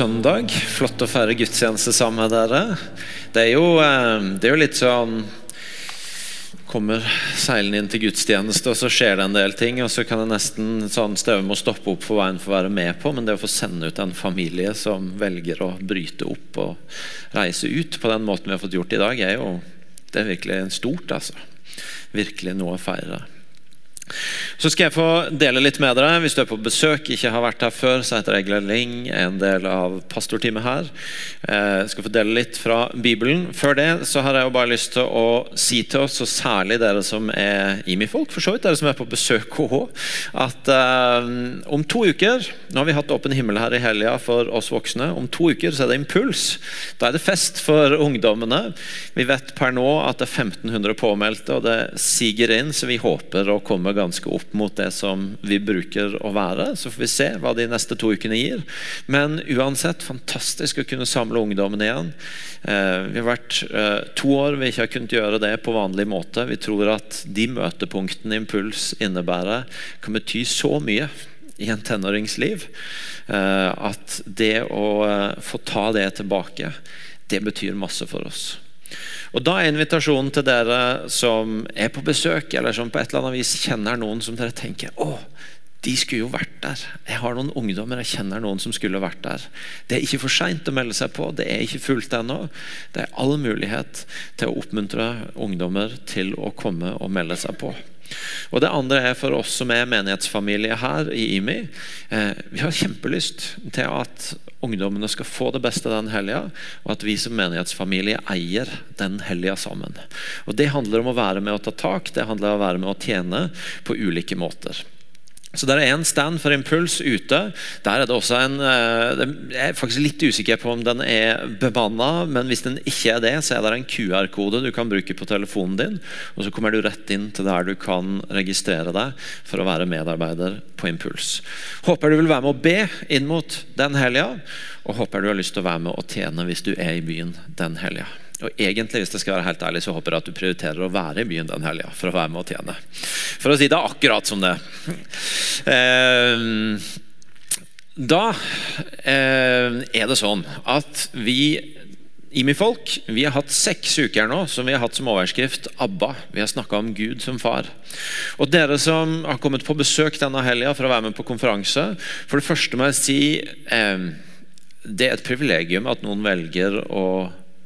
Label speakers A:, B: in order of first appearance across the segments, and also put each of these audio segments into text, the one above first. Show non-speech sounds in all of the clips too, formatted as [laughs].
A: Søndag. Flott å feire gudstjeneste sammen med dere. Det er jo, eh, det er jo litt sånn Kommer seilende inn til gudstjeneste, og så skjer det en del ting. Og så kan det nesten sånn støve med å stoppe opp for hva en får være med på. Men det å få sende ut en familie som velger å bryte opp og reise ut på den måten vi har fått gjort i dag, er jo det er virkelig stort, altså. Virkelig noe å feire. Så skal jeg få dele litt med dere. Hvis du er på besøk, ikke har vært her før, så heter jeg Glenn Ling, en del av pastorteamet her. Eh, jeg skal få dele litt fra Bibelen. Før det så har jeg jo bare lyst til å si til oss, og særlig dere som er IMI-folk, for så vidt, dere som er på besøk KH, at uh, om to uker Nå har vi hatt åpen himmel her i helga for oss voksne. Om to uker så er det impuls. Da er det fest for ungdommene. Vi vet per nå at det er 1500 påmeldte, og det siger inn, så vi håper å komme ganske opp mot det som vi bruker å være. Så får vi se hva de neste to ukene gir. Men uansett, fantastisk å kunne samle ungdommen igjen. Eh, vi har vært eh, to år vi ikke har kunnet gjøre det på vanlig måte. Vi tror at de møtepunktene Impuls innebærer, kan bety så mye i en tenåringsliv eh, at det å få ta det tilbake, det betyr masse for oss. Og Da er invitasjonen til dere som er på besøk, eller som på et eller annet vis kjenner noen som dere tenker å, de skulle jo vært der. Jeg har noen ungdommer jeg kjenner noen som skulle vært der. Det er ikke for seint å melde seg på. Det er ikke fullt ennå. Det er all mulighet til å oppmuntre ungdommer til å komme og melde seg på. Og Det andre er for oss som er menighetsfamilie her i IMI. Eh, vi har kjempelyst til at ungdommene skal få det beste den helga, og at vi som menighetsfamilie eier den helga sammen. Og Det handler om å være med å ta tak, det handler om å være med å tjene på ulike måter. Så der er en stand for Impuls ute. Der er det også en eh, Jeg er faktisk litt usikker på om den er bemanna, men hvis den ikke er det, så er det en QR-kode du kan bruke på telefonen din. og Så kommer du rett inn til der du kan registrere deg for å være medarbeider på Impuls. Håper du vil være med å be inn mot den helga, og håper du har lyst til å være med å tjene hvis du er i byen den helga. Og egentlig, hvis jeg skal være helt ærlig, så håper jeg at du prioriterer å være i byen den helga for å være med og tjene. For å si det akkurat som det. Eh, da eh, er det sånn at vi IMI-folk vi har hatt seks uker nå som vi har hatt som overskrift 'ABBA'. Vi har snakka om Gud som far. Og Dere som har kommet på besøk denne helga for å være med på konferanse For det første må jeg si eh, det er et privilegium at noen velger å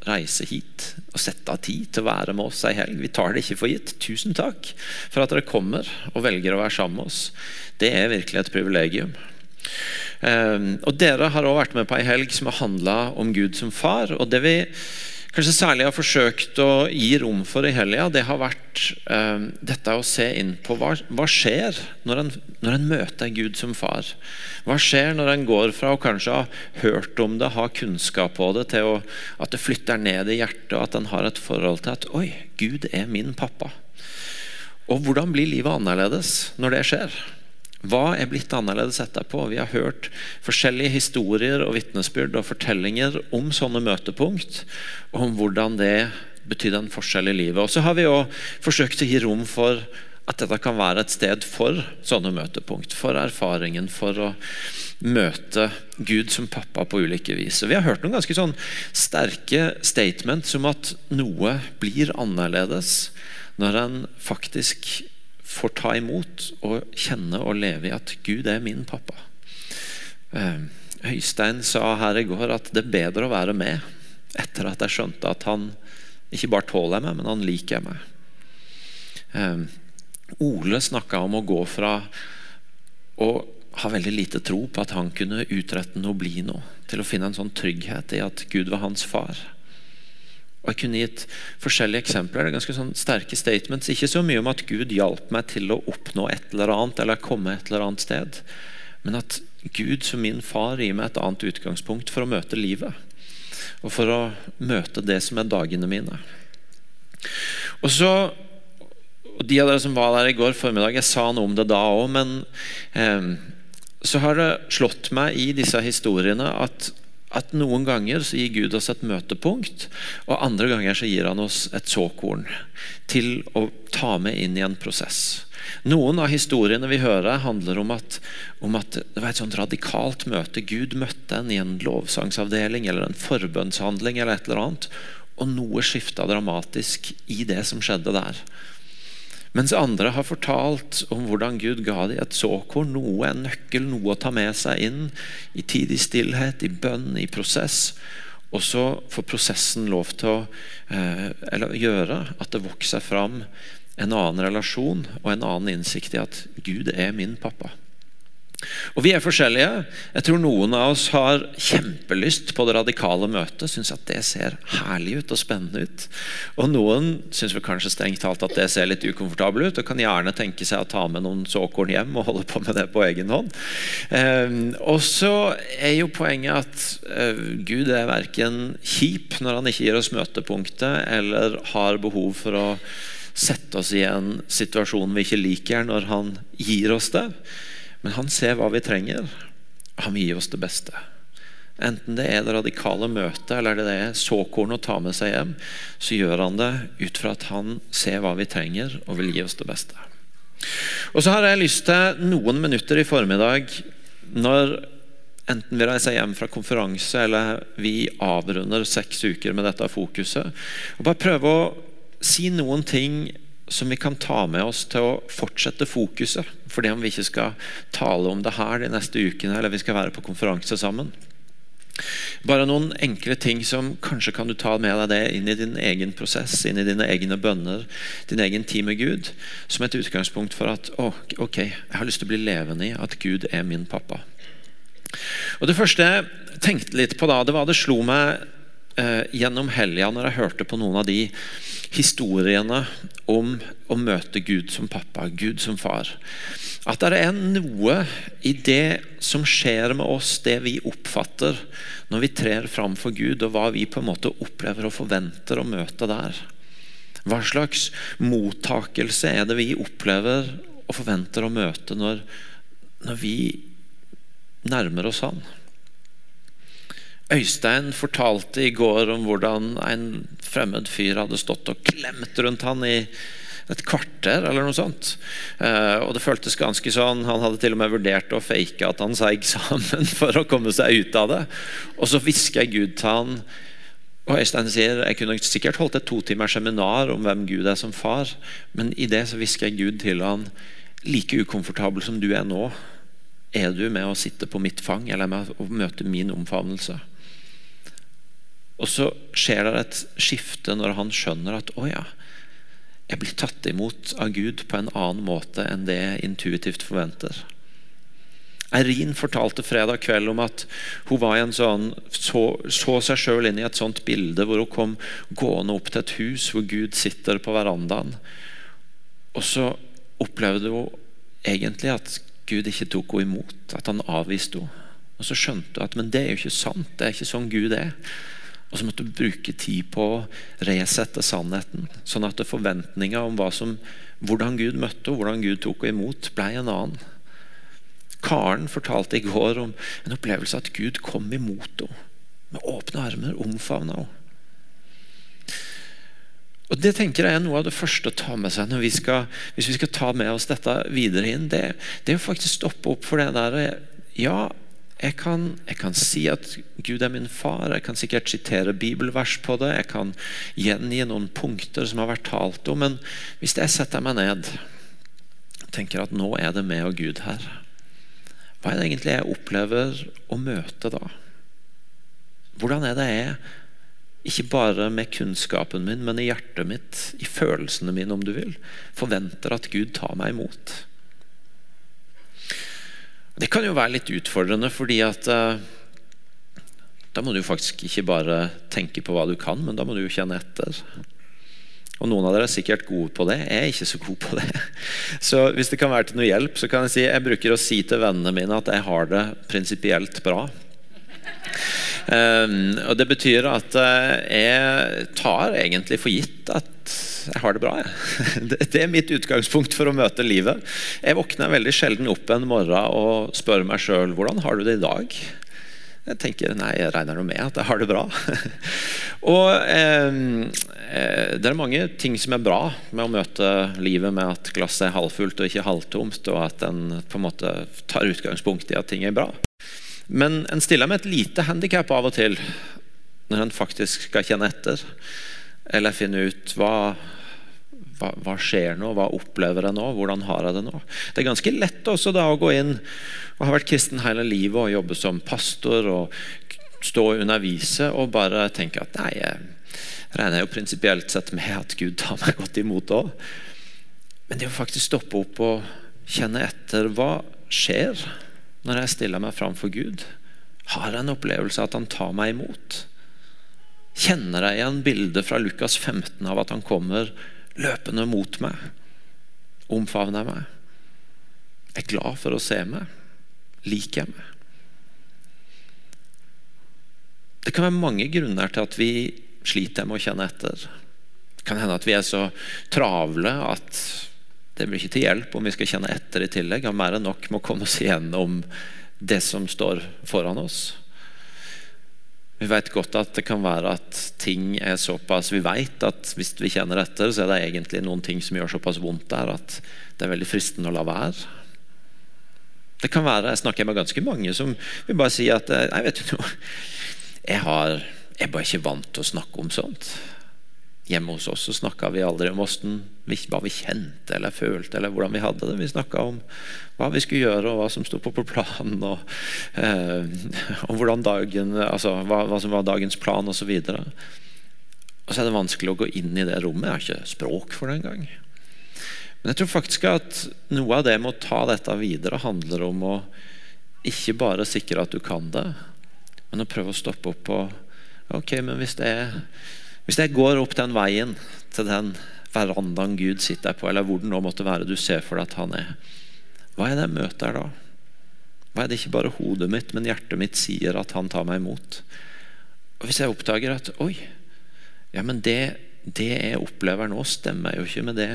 A: reise hit og sette av tid til å være med oss ei helg. Vi tar det ikke for gitt. Tusen takk for at dere kommer og velger å være sammen med oss. Det er virkelig et privilegium. Ehm, og Dere har også vært med på ei helg som har handla om Gud som far. og det vi kanskje særlig har forsøkt å gi rom for i helga, det har vært eh, dette å se inn på hva, hva skjer når en, når en, møter Gud som far. Hva skjer når en går fra å kanskje ha hørt om det, ha kunnskap på det, til å, at det flytter ned i hjertet, og at en har et forhold til at Oi, Gud er min pappa. Og hvordan blir livet annerledes når det skjer? Hva er blitt annerledes etterpå? Vi har hørt forskjellige historier og vitnesbyrd og fortellinger om sånne møtepunkt, og om hvordan det betydde en forskjell i livet. Og så har vi jo forsøkt å gi rom for at dette kan være et sted for sånne møtepunkt. For erfaringen, for å møte Gud som pappa på ulike vis. Og vi har hørt noen ganske sånn sterke statements om at noe blir annerledes når en faktisk får ta imot og kjenne og leve i at Gud er min pappa. Eh, Øystein sa her i går at det er bedre å være med etter at jeg skjønte at han ikke bare tåler meg, men han liker meg. Eh, Ole snakka om å gå fra å ha veldig lite tro på at han kunne utrette noe, bli noe, til å finne en sånn trygghet i at Gud var hans far. Og Jeg kunne gitt forskjellige eksempler. det er ganske sånn sterke statements. Ikke så mye om at Gud hjalp meg til å oppnå et eller annet eller komme et eller annet sted. Men at Gud som min far gir meg et annet utgangspunkt for å møte livet. Og for å møte det som er dagene mine. Og så og De av dere som var der i går formiddag, jeg sa noe om det da òg, men eh, så har det slått meg i disse historiene at at noen ganger så gir Gud oss et møtepunkt, og andre ganger så gir han oss et såkorn til å ta med inn i en prosess. Noen av historiene vi hører, handler om at, om at det var et sånt radikalt møte. Gud møtte en i en lovsangsavdeling eller en forbønnshandling eller et eller annet, og noe skifta dramatisk i det som skjedde der. Mens andre har fortalt om hvordan Gud ga dem et såkorn, noe, en nøkkel, noe å ta med seg inn i tidig stillhet, i bønn, i prosess. Og så får prosessen lov til å eh, gjøre at det vokser fram en annen relasjon og en annen innsikt i at Gud er min pappa. Og Vi er forskjellige. Jeg tror Noen av oss har kjempelyst på det radikale møtet. Syns at det ser herlig ut og spennende ut. Og Noen syns kanskje strengt talt at det ser litt ukomfortabelt ut og kan gjerne tenke seg å ta med noen såkorn hjem og holde på med det på egen hånd. Eh, og så er jo poenget at eh, Gud er verken kjip når han ikke gir oss møtepunktet, eller har behov for å sette oss i en situasjon vi ikke liker, når han gir oss det. Men han ser hva vi trenger. Han vil gi oss det beste. Enten det er det radikale møtet eller det er såkorn å ta med seg hjem, så gjør han det ut fra at han ser hva vi trenger og vil gi oss det beste. Og så har jeg lyst til noen minutter i formiddag, når enten vi reiser hjem fra konferanse eller vi avrunder seks uker med dette fokuset, og bare prøve å si noen ting som vi kan ta med oss til å fortsette fokuset. For det om vi ikke skal tale om det her de neste ukene, eller vi skal være på konferanse sammen. Bare noen enkle ting som kanskje kan du ta med deg det inn i din egen prosess, inn i dine egne bønner, din egen tid med Gud, som et utgangspunkt for at å, ok, jeg har lyst til å bli levende i at Gud er min pappa. Og Det første jeg tenkte litt på da, det var det slo meg eh, gjennom helga når jeg hørte på noen av de historiene om å møte Gud som pappa, Gud som far. At det er noe i det som skjer med oss, det vi oppfatter når vi trer fram for Gud, og hva vi på en måte opplever og forventer å møte der. Hva slags mottakelse er det vi opplever og forventer å møte når, når vi nærmer oss Han? Øystein fortalte i går om hvordan en fremmed fyr hadde stått og klemt rundt han i et kvarter eller noe sånt. Uh, og det føltes ganske sånn Han hadde til og med vurdert å fake at han [laughs] sa eksamen for å komme seg ut av det. Og så hvisker Gud til han. Og Øystein sier jeg kunne sikkert holdt et to timers seminar om hvem Gud er som far, men i det så hvisker Gud til han like ukomfortabel som du er nå. Er du med å sitte på mitt fang eller med å møte min omfavnelse? Og så skjer det et skifte når han skjønner at å ja, jeg blir tatt imot av Gud på en annen måte enn det jeg intuitivt forventer. Eirin fortalte fredag kveld om at hun var i en sånn, så, så seg sjøl inn i et sånt bilde hvor hun kom gående opp til et hus hvor Gud sitter på verandaen. Og så opplevde hun egentlig at Gud ikke tok henne imot, at han avviste henne. Og så skjønte hun at men det er jo ikke sant, det er ikke sånn Gud er. Og så måtte du bruke tid på å resette sannheten. Sånn at forventninga om som, hvordan Gud møtte og hvordan Gud tok henne imot, ble en annen. Karen fortalte i går om en opplevelse at Gud kom imot henne med åpne armer, omfavna henne. Og Det tenker jeg er noe av det første å ta med seg vi skal, hvis vi skal ta med oss dette videre inn. Det, det er å faktisk stoppe opp for det der Ja, jeg kan, jeg kan, si at Gud er min far, jeg kan sikkert sitere bibelvers på det, jeg kan gjengi noen punkter som har vært talt om, men hvis jeg setter meg ned tenker at nå er det meg og Gud her, hva er det egentlig jeg opplever å møte da? Hvordan er det jeg, ikke bare med kunnskapen min, men i hjertet mitt, i følelsene mine, om du vil, forventer at Gud tar meg imot? Det kan jo være litt utfordrende, fordi at uh, da må du faktisk ikke bare tenke på hva du kan, men da må du jo kjenne etter. Og Noen av dere er sikkert gode på det. Jeg er ikke så god på det. [laughs] Så hvis det kan være til noe hjelp, så kan jeg si jeg bruker å si til vennene mine at jeg har det prinsipielt bra. Um, [laughs] og Det betyr at uh, jeg tar egentlig for gitt at jeg har det bra. Jeg. [laughs] Det er mitt utgangspunkt for å møte livet. Jeg våkner veldig sjelden opp en morgen og spør meg sjøl hvordan har du det i dag. Jeg tenker nei, jeg regner med at jeg har det bra. [laughs] og eh, eh, Det er mange ting som er bra med å møte livet med at glasset er halvfullt og ikke halvtomt, og at en på en måte tar utgangspunkt i at ting er bra. Men en stiller med et lite handikap av og til når en faktisk skal kjenne etter. Eller finne ut hva hva, hva, skjer nå? Hva opplever jeg nå? Hvordan har jeg det nå? Det er ganske lett også da å gå inn og ha vært kristen hele livet og jobbe som pastor og stå og undervise og bare tenke at nei, jeg regner jo prinsipielt sett med at Gud tar meg godt imot òg. Men det å faktisk stoppe opp og kjenne etter hva skjer når jeg stiller meg framfor Gud? Har jeg en opplevelse av at han tar meg imot? Kjenner jeg igjen bildet fra Lukas 15 av at han kommer løpende mot meg, omfavner meg, er glad for å se meg, liker jeg meg. Det kan være mange grunner til at vi sliter med å kjenne etter. Det kan hende at vi er så travle at det blir ikke til hjelp om vi skal kjenne etter i tillegg. Har mer enn nok med å komme oss igjennom det som står foran oss. Vi vet godt at det kan være at ting er såpass Vi vet at hvis vi kjenner etter, så er det egentlig noen ting som gjør såpass vondt der at det er veldig fristende å la være. Det kan være, Jeg snakker med ganske mange som vil bare si at Nei, vet du noe, jeg, har, jeg er bare ikke vant til å snakke om sånt. Hjemme hos oss så snakka vi aldri om hvordan, hva vi kjente eller følte, eller hvordan vi hadde det. Vi snakka om hva vi skulle gjøre, og hva som sto på planen, og, eh, og dagen, altså, hva, hva, som var dagens plan, osv. Og, og så er det vanskelig å gå inn i det rommet. Jeg har ikke språk for det engang. Men jeg tror faktisk at noe av det med å ta dette videre handler om å ikke bare sikre at du kan det, men å prøve å stoppe opp og Ok, men hvis det er hvis jeg går opp den veien til den verandaen Gud sitter på, eller hvor det nå måtte være du ser for deg at han er, hva er det jeg møter da? Hva er det ikke bare hodet mitt, men hjertet mitt sier at han tar meg imot? Og Hvis jeg oppdager at oi, ja, men det, det jeg opplever nå, stemmer jo ikke med det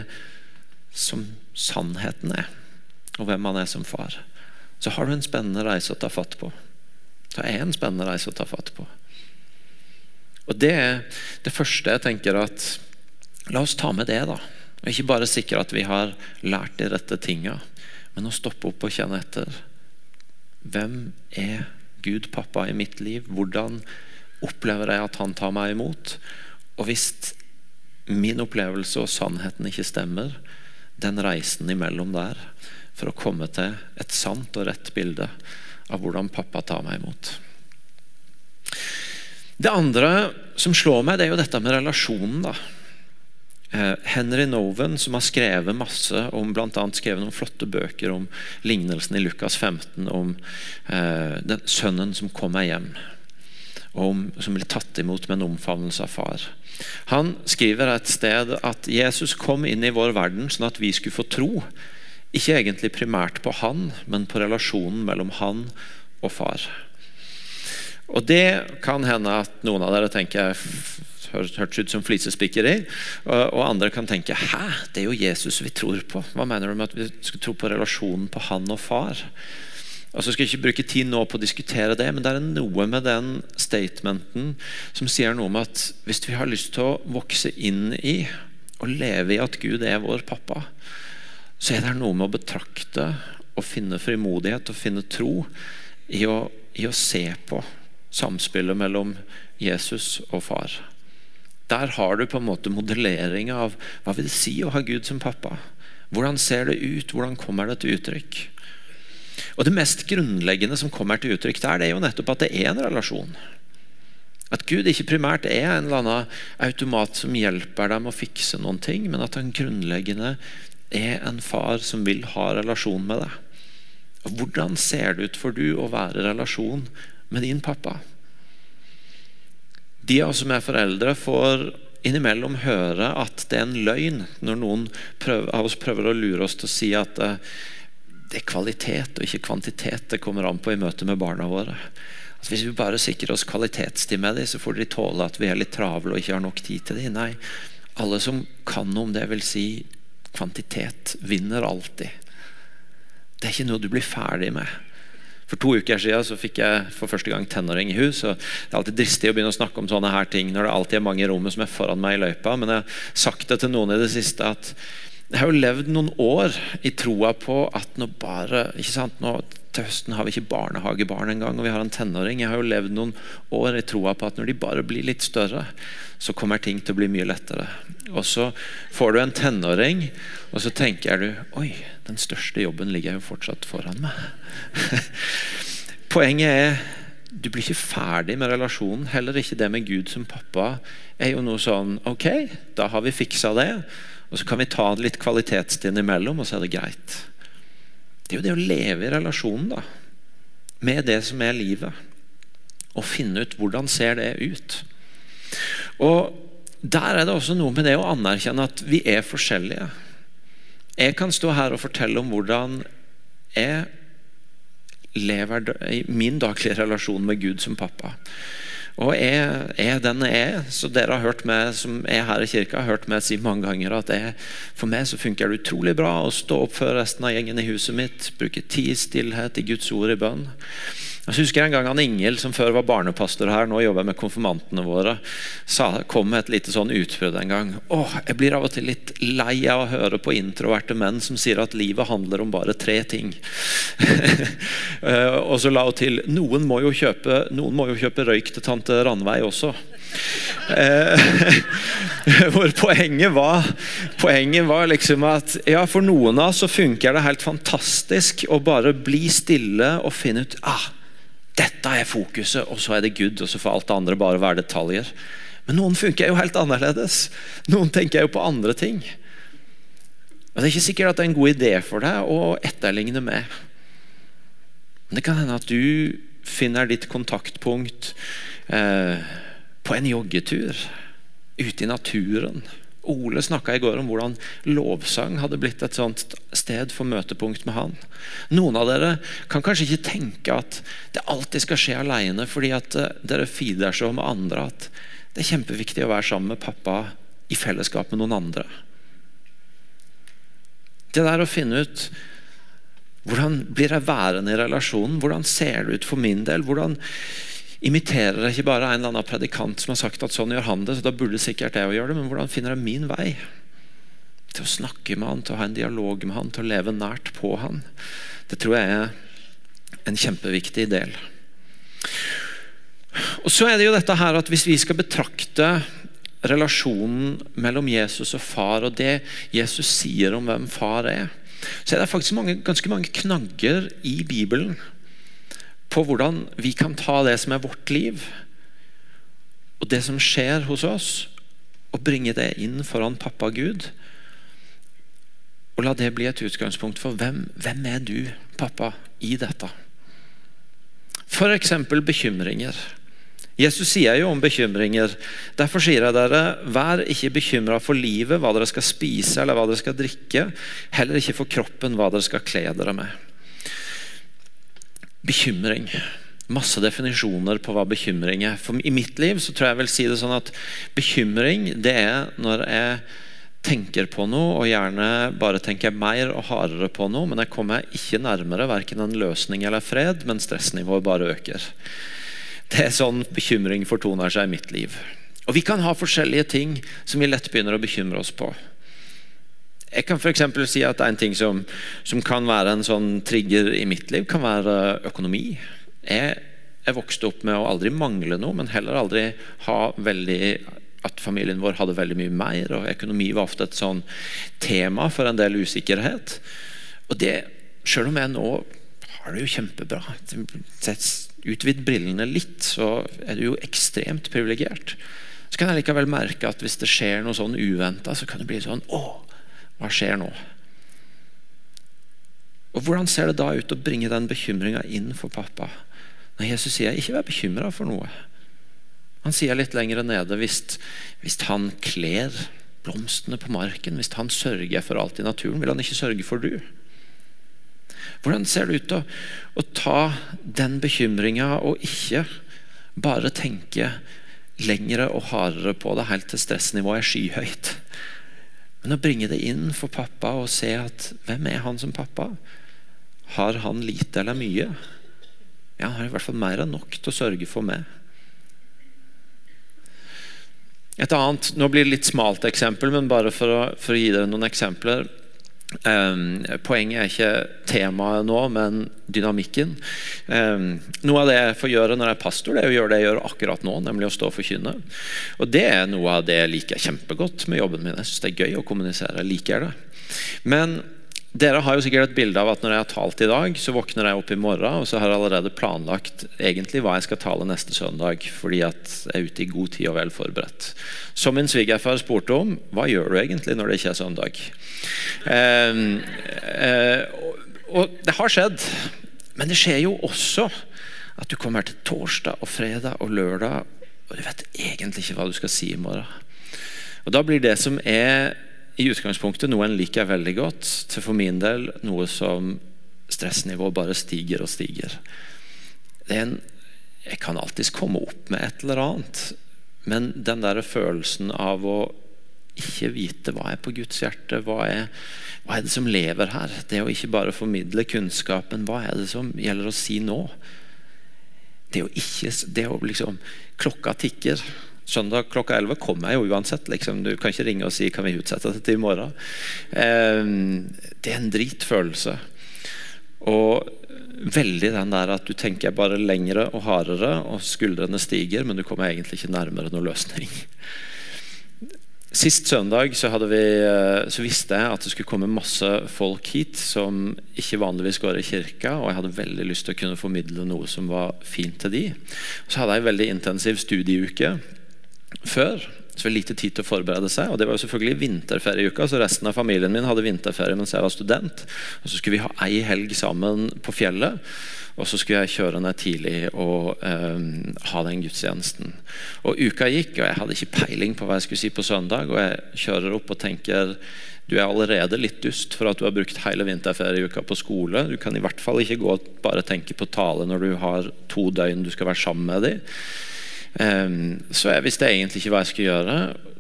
A: som sannheten er, og hvem han er som far, så har du en spennende reise å ta fatt på. Det er en spennende reise å ta fatt på. Og Det er det første jeg tenker at La oss ta med det, da. Og Ikke bare sikre at vi har lært de rette tinga, men å stoppe opp og kjenne etter. Hvem er Gud pappa i mitt liv? Hvordan opplever jeg at han tar meg imot? Og hvis min opplevelse og sannheten ikke stemmer, den reisen imellom der for å komme til et sant og rett bilde av hvordan pappa tar meg imot. Det andre som slår meg, det er jo dette med relasjonen. da. Eh, Henry Noven, som har skrevet masse om annet skrevet noen flotte bøker om lignelsen i Lukas 15, om eh, den sønnen som kommer hjem, og om, som blir tatt imot med en omfavnelse av far. Han skriver et sted at Jesus kom inn i vår verden sånn at vi skulle få tro. Ikke egentlig primært på han, men på relasjonen mellom han og far. Og Det kan hende at noen av dere tenker hørtes ut som flisespikkeri. Og andre kan tenke hæ, det er jo Jesus vi tror på. Hva mener du med at vi skal tro på relasjonen på han og far? Og så skal jeg ikke bruke tid nå på å diskutere det, men det er noe med den statementen som sier noe om at hvis vi har lyst til å vokse inn i og leve i at Gud er vår pappa, så er det noe med å betrakte og finne frimodighet og finne tro i å, i å se på samspillet mellom Jesus og far. Der har du på en måte modellering av hva vil det si å ha Gud som pappa. Hvordan ser det ut? Hvordan kommer det til uttrykk? Og Det mest grunnleggende som kommer til uttrykk der, det er jo nettopp at det er en relasjon. At Gud ikke primært er en eller annen automat som hjelper dem å fikse noen ting, men at han grunnleggende er en far som vil ha relasjon med deg. Hvordan ser det ut for du å være i relasjon med din pappa. De av oss som er foreldre, får innimellom høre at det er en løgn når noen av oss prøver å lure oss til å si at eh, det er kvalitet og ikke kvantitet det kommer an på i møte med barna våre. At hvis vi bare sikrer oss kvalitetstid med dem, så får de tåle at vi er litt travle og ikke har nok tid til dem. Nei, alle som kan om det, vil si kvantitet vinner alltid. Det er ikke noe du blir ferdig med. For to uker siden så fikk jeg for første gang tenåring i hus. og Det er alltid dristig å begynne å snakke om sånne her ting når det alltid er mange i rommet som er foran meg i løypa. Men jeg har sagt det til noen i det siste at jeg har jo levd noen år i troa på at nå bare ikke sant, nå til høsten har vi ikke barnehagebarn engang, og vi har en tenåring. Jeg har jo levd noen år i troa på at når de bare blir litt større, så kommer ting til å bli mye lettere. Og så får du en tenåring, og så tenker du Oi, den største jobben ligger jo fortsatt foran meg. [laughs] Poenget er du blir ikke ferdig med relasjonen. Heller ikke det med Gud som pappa er jo noe sånn Ok, da har vi fiksa det. Og så kan vi ta litt kvalitetstid imellom, og så er det greit. Det er jo det å leve i relasjonen da, med det som er livet. Og finne ut hvordan ser det ut. Og Der er det også noe med det å anerkjenne at vi er forskjellige. Jeg kan stå her og fortelle om hvordan jeg lever i min daglige relasjon med Gud som pappa. Og jeg er den jeg er. Så dere har hørt meg som er her i kirka, har hørt meg si mange ganger at jeg, for meg så funker det utrolig bra å stå opp før resten av gjengen i huset mitt, bruke tid i stillhet i Guds ord i bønn. Jeg husker en gang han Ingel, som før var barnepastor her, nå jobber med konfirmantene våre, sa, kom med et lite sånn utbrudd en gang. Åh, jeg blir av og til litt lei av å høre på introverte menn som sier at livet handler om bare tre ting. [laughs] Eh, og så la hun til noen må, jo kjøpe, noen må jo kjøpe røyk til tante Ranveig også. Eh, [laughs] hvor poenget var, poenget var liksom at ja, for noen av oss så funker det helt fantastisk å bare bli stille og finne ut ah, dette er fokuset, og så er det Gud, og så får alt det andre bare være detaljer. Men noen funker jo helt annerledes. Noen tenker jo på andre ting. Og Det er ikke sikkert at det er en god idé for deg å etterligne med. Men det kan hende at du finner ditt kontaktpunkt eh, på en joggetur ute i naturen Ole snakka i går om hvordan lovsang hadde blitt et sånt sted for møtepunkt med han. Noen av dere kan kanskje ikke tenke at det alltid skal skje alene fordi at eh, dere feeder så med andre at det er kjempeviktig å være sammen med pappa i fellesskap med noen andre. Det der å finne ut hvordan blir jeg værende i relasjonen, hvordan ser det ut for min del, hvordan imiterer ikke bare en eller annen predikant som har sagt at sånn gjør han det, så da burde sikkert jeg gjøre det, men hvordan finner jeg min vei? Til å snakke med han, til å ha en dialog med han, til å leve nært på han. Det tror jeg er en kjempeviktig del. Og så er det jo dette her at Hvis vi skal betrakte relasjonen mellom Jesus og far, og det Jesus sier om hvem far er, så er det faktisk mange, ganske mange knagger i Bibelen på hvordan vi kan ta det som er vårt liv, og det som skjer hos oss, og bringe det inn foran pappa Gud. Og la det bli et utgangspunkt for hvem, hvem er du, pappa, i dette. F.eks. bekymringer. Jesus sier jo om bekymringer. Derfor sier jeg dere, vær ikke bekymra for livet, hva dere skal spise eller hva dere skal drikke. Heller ikke for kroppen, hva dere skal kle dere med. Bekymring. Masse definisjoner på hva bekymring er. For I mitt liv så tror jeg vil si det sånn at bekymring det er når jeg tenker på noe, og gjerne bare tenker mer og hardere på noe, men jeg kommer ikke nærmere verken en løsning eller fred, men stressnivået bare øker. Det er sånn bekymring fortoner seg i mitt liv. Og Vi kan ha forskjellige ting som vi lett begynner å bekymre oss på. Jeg kan for si at En ting som, som, kan være en sånn trigger i mitt liv, kan være økonomi. Jeg, jeg vokste opp med å aldri mangle noe, men heller aldri ha veldig at familien vår hadde veldig mye mer. og Økonomi var ofte et sånn tema for en del usikkerhet. Og det, Selv om jeg nå har det jo kjempebra, utvid brillene litt, så er du jo ekstremt privilegert. Så kan jeg likevel merke at hvis det skjer noe sånn uventa, så kan det bli sånn Å, hva skjer nå? Og Hvordan ser det da ut å bringe den bekymringa inn for pappa? Når Jesus sier 'ikke vær bekymra for noe'. Han sier litt lenger nede hvis, hvis han kler blomstene på marken, hvis han sørger for alt i naturen, vil han ikke sørge for du? Hvordan ser det ut å, å ta den bekymringa og ikke bare tenke lengre og hardere på det helt til stressnivået er skyhøyt? Men å bringe det inn for pappa og se at hvem er han som pappa? Har han lite eller mye? Ja, han har i hvert fall mer enn nok til å sørge for meg. Et annet, Nå blir det litt smalt eksempel, men bare for å, for å gi dere noen eksempler. Um, poenget er ikke temaet nå, men dynamikken. Um, noe av det jeg får gjøre når jeg er pastor, det er å gjøre det jeg gjør akkurat nå, nemlig å stå og forkynne. Og det er noe av det jeg liker kjempegodt med jobben min. Jeg syns det er gøy å kommunisere. Jeg liker det. Men dere har jo sikkert et bilde av at når jeg har talt i dag, så våkner jeg opp i morgen og så har jeg allerede planlagt egentlig hva jeg skal tale neste søndag, fordi at jeg er ute i god tid og vel forberedt. Som min svigerfar spurte om, hva gjør du egentlig når det ikke er søndag? Eh, eh, og det har skjedd, men det skjer jo også at du kommer til torsdag og fredag og lørdag, og du vet egentlig ikke hva du skal si i morgen. Og Da blir det som er i utgangspunktet noe en liker veldig godt, til for min del noe som stressnivået bare stiger og stiger. En, jeg kan alltids komme opp med et eller annet, men den der følelsen av å ikke vite hva er på Guds hjerte, hva er, hva er det som lever her? Det å ikke bare formidle kunnskapen, hva er det som gjelder å si nå? Det å ikke det å liksom, Klokka tikker. Søndag klokka 11 kommer jeg jo uansett. Liksom. Du kan ikke ringe og si kan vi utsette det til i morgen. Eh, det er en dritfølelse. Og veldig den der at du tenker bare lengre og hardere, og skuldrene stiger, men du kommer egentlig ikke nærmere noen løsning. Sist søndag så, vi, eh, så, visste jeg at det skulle komme masse folk hit som ikke vanligvis går i kirka, og jeg hadde veldig lyst til å kunne formidle noe som var fint til de. Så hadde jeg en veldig intensiv studieuke før. Så var det lite tid til å forberede seg. Og det var jo selvfølgelig vinterferieuka, så resten av familien min hadde vinterferie mens jeg var student. Og så skulle vi ha ei helg sammen på fjellet. Og så skulle jeg kjøre ned tidlig og um, ha den gudstjenesten. Og Uka gikk, og jeg hadde ikke peiling på hva jeg skulle si på søndag. Og jeg kjører opp og tenker du er allerede litt dust for at du har brukt hele vinterferieuka på skole. Du kan i hvert fall ikke gå og bare tenke på tale når du har to døgn du skal være sammen med dem. Um, så jeg visste egentlig ikke hva jeg skulle gjøre.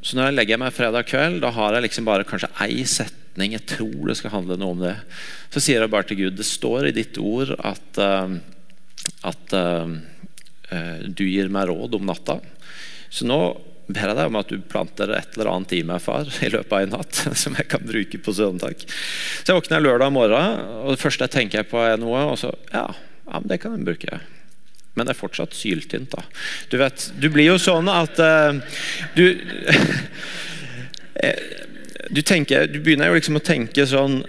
A: Så når jeg legger meg fredag kveld, da har jeg liksom bare kanskje ei setning. Jeg tror det skal handle noe om det. Så sier jeg bare til Gud det står i ditt ord at, uh, at uh, uh, du gir meg råd om natta. Så nå ber jeg deg om at du planter et eller annet i meg, far, [laughs] i løpet av en natt. [laughs] Som jeg kan bruke på søndag. Så jeg våkner lørdag morgen, og det første jeg tenker på, er noe. Og så ja, ja men det kan jeg bruke men det er fortsatt syltynt. da. Du vet, du blir jo sånn at uh, du [laughs] du, tenker, du, begynner jo liksom å tenke sånn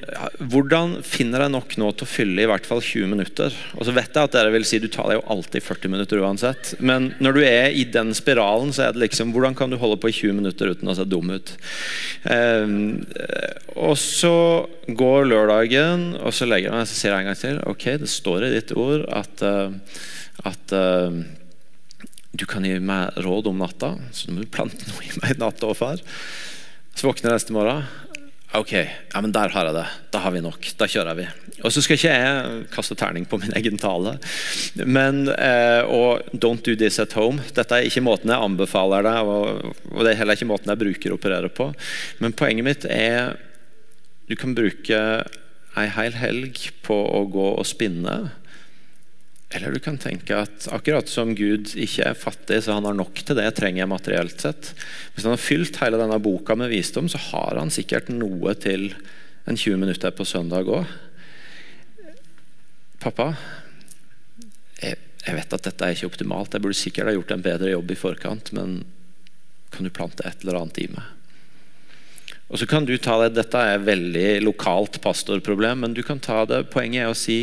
A: Hvordan finner jeg nok nå til å fylle i hvert fall 20 minutter? Og så vet jeg at dere vil si du tar deg jo alltid 40 minutter uansett. Men når du er i den spiralen, så er det liksom Hvordan kan du holde på i 20 minutter uten å se dum ut? Um, og så går lørdagen, og så legger jeg meg og sier jeg en gang til Ok, det står i ditt ord at uh, at uh, du kan gi meg råd om natta, så må du plante noe i meg i natta òg, far. Så våkner jeg neste morgen. Ok, ja, men der har jeg det. Da har vi nok. Da kjører vi. Og så skal ikke jeg kaste terning på min egen tale. Men, eh, og don't do this at home. Dette er ikke måten jeg anbefaler deg, og, og det er heller ikke måten jeg bruker å operere på. Men poenget mitt er du kan bruke ei hel helg på å gå og spinne eller du kan tenke at akkurat som Gud ikke er fattig, så han har nok til det trenger jeg materielt sett. Hvis han har fylt hele denne boka med visdom, så har han sikkert noe til en 20 minutter på søndag òg. Pappa, jeg, jeg, vet at dette er ikke optimalt. Jeg burde sikkert ha gjort en bedre jobb i forkant, men kan du plante et eller annet i meg? Og så kan du ta det, Dette er et veldig lokalt pastorproblem, men du kan ta det, poenget er å si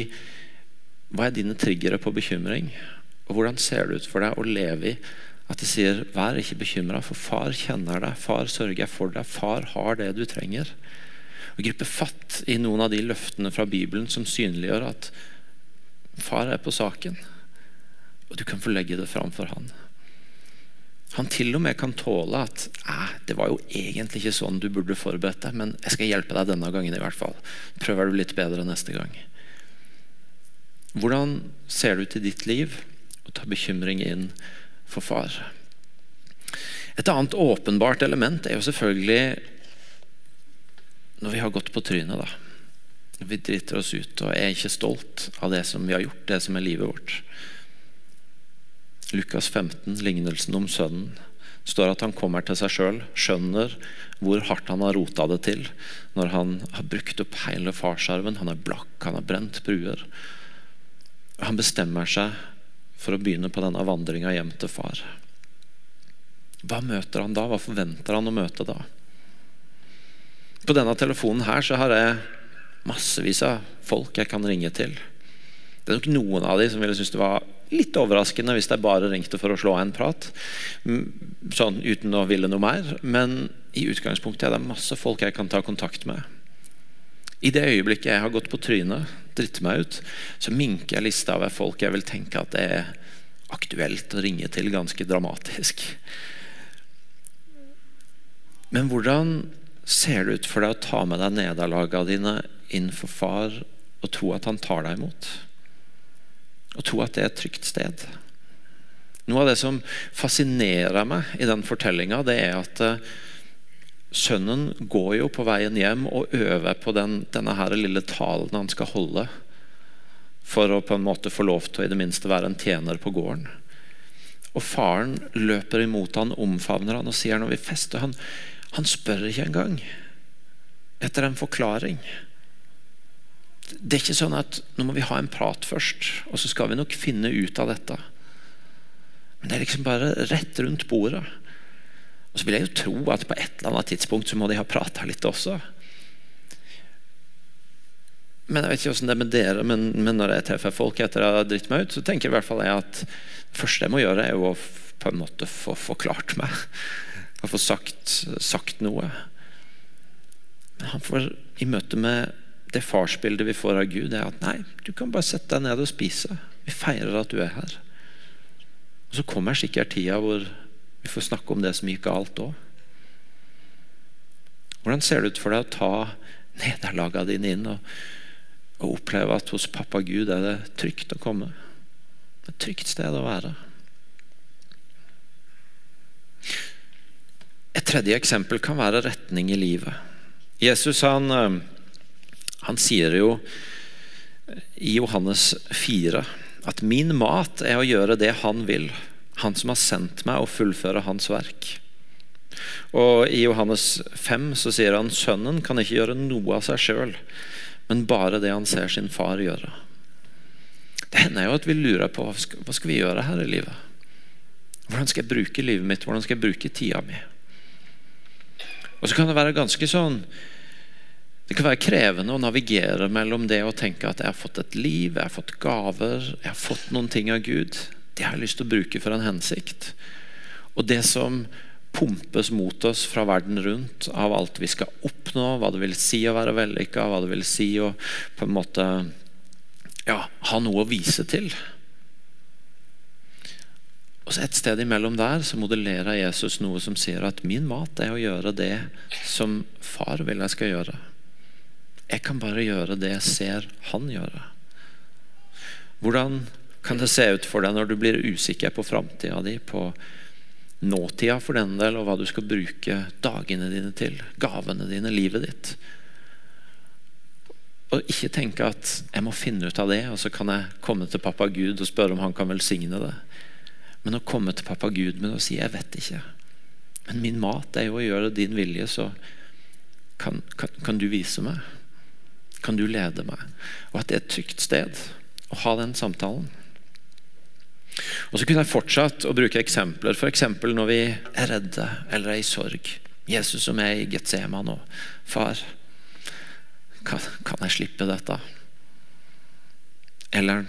A: hva er dine triggere på bekymring? Og hvordan ser det ut for deg å leve i at de sier 'vær ikke bekymra', for far kjenner deg, far sørger for deg, far har det du trenger. Og Gripe fatt i noen av de løftene fra Bibelen som synliggjør at far er på saken, og du kan få legge det fram for han. Han til og med kan tåle at det var jo egentlig ikke sånn du burde forberedt deg, men jeg skal hjelpe deg denne gangen i hvert fall. Prøver du litt bedre neste gang. Hvordan ser det ut i ditt liv å ta bekymring inn for far? Et annet åpenbart element er jo selvfølgelig når vi har gått på trynet. da. Vi driter oss ut og er ikke stolt av det som vi har gjort, det som er livet vårt. Lukas 15, lignelsen om sønnen, står at han kommer til seg sjøl, skjønner hvor hardt han har rota det til når han har brukt opp hele farsarven. Han er blakk, han har brent bruer. Han bestemmer seg for å begynne på denne vandringa hjem til far. Hva møter han da? Hva forventer han å møte da? På denne telefonen her så har jeg massevis av folk jeg kan ringe til. Det er nok noen av de som ville synes det var litt overraskende hvis jeg bare ringte for å slå av en prat. Sånn uten å ville noe mer. Men i utgangspunktet er det masse folk jeg kan ta kontakt med. I det øyeblikket jeg har gått på trynet, dritt meg ut, så minker jeg lista av folk jeg vil tenke at det er aktuelt å ringe til, ganske dramatisk. Men hvordan ser det ut for deg å ta med deg nederlagene dine inn for far og tro at han tar deg imot? Og tro at det er et trygt sted? Noe av det som fascinerer meg i den fortellinga, det er at uh, sønnen går jo på veien hjem og øver på den, denne her lille talen han skal holde. For å på en måte få lov til å i det minste være en tjener på gården. Og faren løper imot han, omfavner han og sier når vi fester han, han spør ikke engang etter en forklaring. Det er ikke sånn at nå må vi ha en prat først, og så skal vi nok finne ut av dette. Men det er liksom bare rett rundt bordet. Og så vil jeg jo tro at på et eller annet tidspunkt så må de ha prata litt også. Men jeg vet ikke hvordan det er med dere, men, men når jeg treffer folk etter å ha dritt meg ut, så tenker jeg i hvert fall jeg at det første jeg må gjøre, er jo å på en måte få forklart meg. Å få sagt, sagt noe. Men han får i møte med det farsbildet vi får av Gud, er at nei, du kan bare sette deg ned og spise. Vi feirer at du er her. Og Så kommer sikkert tida hvor vi får snakke om det som gikk galt òg. Hvordan ser det ut for deg å ta nederlagene dine inn og, og, oppleve at hos pappa Gud er det trygt å komme? Et trygt sted å være. Et tredje eksempel kan være retning i livet. Jesus han, eh, han sier jo i Johannes 4 at 'min mat er å gjøre det han vil' han som har sendt meg, og fullføre hans verk. Og I Johannes 5 så sier han sønnen kan ikke gjøre noe av seg sjøl, men bare det han ser sin far gjøre. Det hender jo at vi lurer på hva skal, vi gjøre her i livet. Hvordan skal jeg bruke livet mitt? Hvordan skal jeg bruke tida mi? Og så kan det være ganske sånn Det kan være krevende å navigere mellom det å tenke at jeg har fått et liv, jeg har fått gaver, jeg har fått noen ting av Gud. Det har jeg lyst til å bruke for en hensikt. Og det som pumpes mot oss fra verden rundt av alt vi skal oppnå, hva det vil si å være vellykka, hva det vil si å på en måte ja, ha noe å vise til. Og så Et sted imellom der så modellerer Jesus noe som sier at min mat er å gjøre det som far vil jeg skal gjøre. Jeg kan bare gjøre det jeg ser han gjøre. Hvordan kan det se ut for deg når du blir usikker på framtida di, på nåtida for den del, og hva du skal bruke dagene dine til, gavene dine, livet ditt. Og ikke tenke at 'jeg må finne ut av det', og så kan jeg komme til pappa Gud og spørre om han kan velsigne det. Men å komme til pappa Gud med å si 'jeg vet ikke', men min mat er jo å gjøre din vilje, så kan, kan, kan du vise meg? Kan du lede meg? Og at det er et trygt sted å ha den samtalen. Og så kunne jeg fortsatt å bruke eksempler. F.eks. når vi er redde eller er i sorg. Jesus som er i Getseman og Far, kan, kan, jeg slippe dette? Eller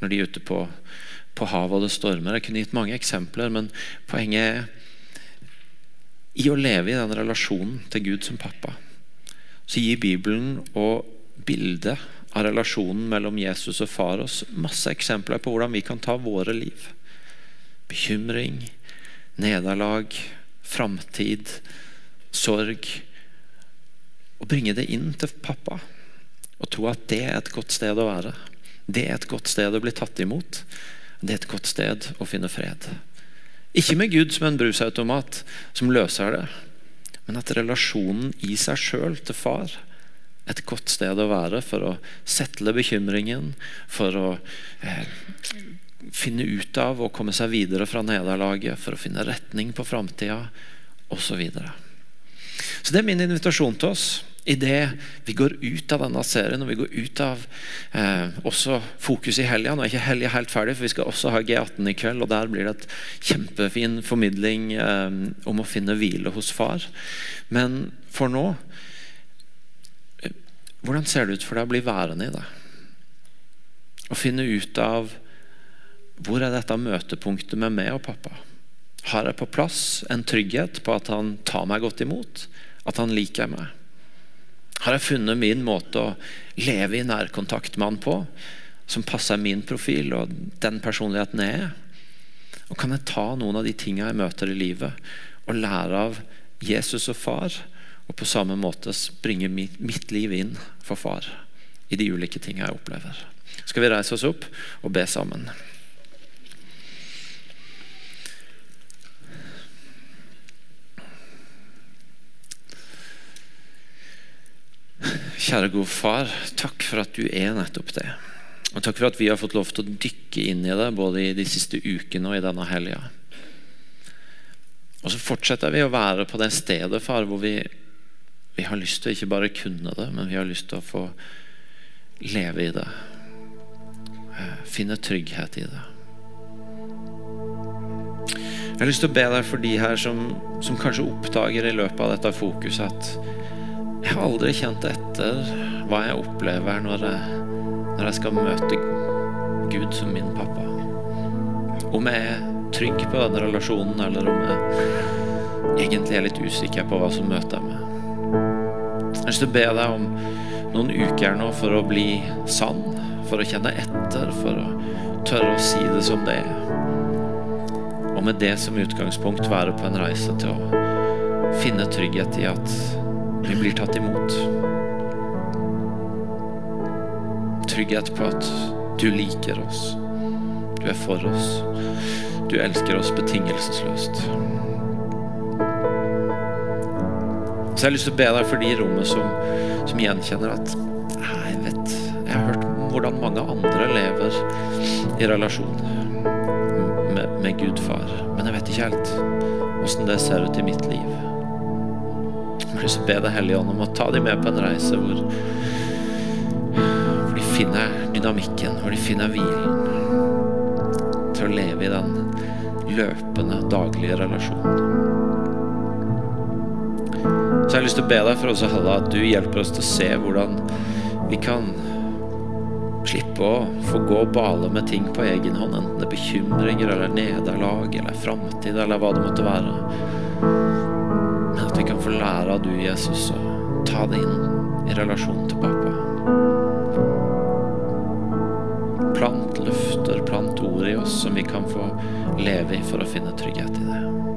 A: når de er ute på, på havet og det stormer. Jeg kunne gitt mange eksempler, men poenget er i å leve i den relasjonen til Gud som pappa, så gir Bibelen og bildet av relasjonen mellom Jesus og far oss masse eksempler på hvordan vi kan ta våre liv. Bekymring, nederlag, framtid, sorg. Og bringe det inn til pappa og tro at det er et godt sted å være. Det er et godt sted å bli tatt imot. Det er et godt sted å finne fred. Ikke med Gud som en brusautomat som løser det, men at relasjonen i seg sjøl til far et godt sted å være for å settle bekymringen, for å eh, finne ut av og komme seg videre fra nederlaget, for å finne retning på framtida osv. Så, videre. så det er min invitasjon til oss idet vi går ut av denne serien og vi går ut av eh, også fokus i helga. Nå er ikke helga helt ferdig, for vi skal også ha G18 i kveld. og Der blir det et kjempefin formidling eh, om å finne hvile hos far. Men for nå Hvordan ser det ut for deg å bli værende i det? Å finne ut av hvor er dette møtepunktet med meg og pappa? Har jeg på plass en trygghet på at han tar meg godt imot? At han liker meg? Har jeg funnet min måte å leve i nærkontakt med han på, som passer min profil og den personligheten jeg er? Og Kan jeg ta noen av de tingene jeg møter i livet, og lære av Jesus og far, og på samme måte bringe mitt liv inn for far i de ulike tingene jeg opplever? Skal vi reise oss opp og be sammen? Kjære gode far, takk for at du er nettopp det. Og takk for at vi har fått lov til å dykke inn i det både i de siste ukene og i denne helga. Og så fortsetter vi å være på det stedet, far, hvor vi, vi har lyst til å ikke bare kunne det, men vi har lyst til å få leve i det. Eh, finne trygghet i det. Jeg har lyst til å be deg for de her som, som kanskje oppdager i løpet av dette fokuset at jeg har aldri kjent etter hva jeg opplever når jeg, når jeg skal møte Gud som min pappa. Om jeg er trygg på den relasjonen, eller om jeg egentlig er litt usikker på hva som møter meg. Jeg har lyst til å be deg om noen uker nå for å bli sann, for å kjenne etter, for å tørre å si det som det er. Og med det som utgangspunkt være på en reise til å finne trygghet i at vi blir tatt imot. Trygghet på at du liker oss. Du er for oss. Du elsker oss betingelsesløst. Så jeg har lyst til å be deg for de i rommet som, som gjenkjenner at jeg vet, jeg har hørt hvordan mange andre lever i relasjon med, med Gud far, men jeg vet ikke helt åssen det ser ut i mitt liv. Jeg har lyst til å be deg Hellige Ånd om å ta dem med på en reise hvor, hvor de finner dynamikken, hvor de finner hvilen til å leve i den løpende, daglige relasjonen. Lyst til å be deg for også, Halla, at du hjelper oss til å se hvordan vi kan slippe å få gå og bale med ting på egen hånd, enten det er bekymringer eller nederlag eller framtid eller hva det måtte være Men at vi kan få lære av du, Jesus, og ta det inn i relasjonen til pappa. Plant løfter, plant ord i oss som vi kan få leve i for å finne trygghet i det.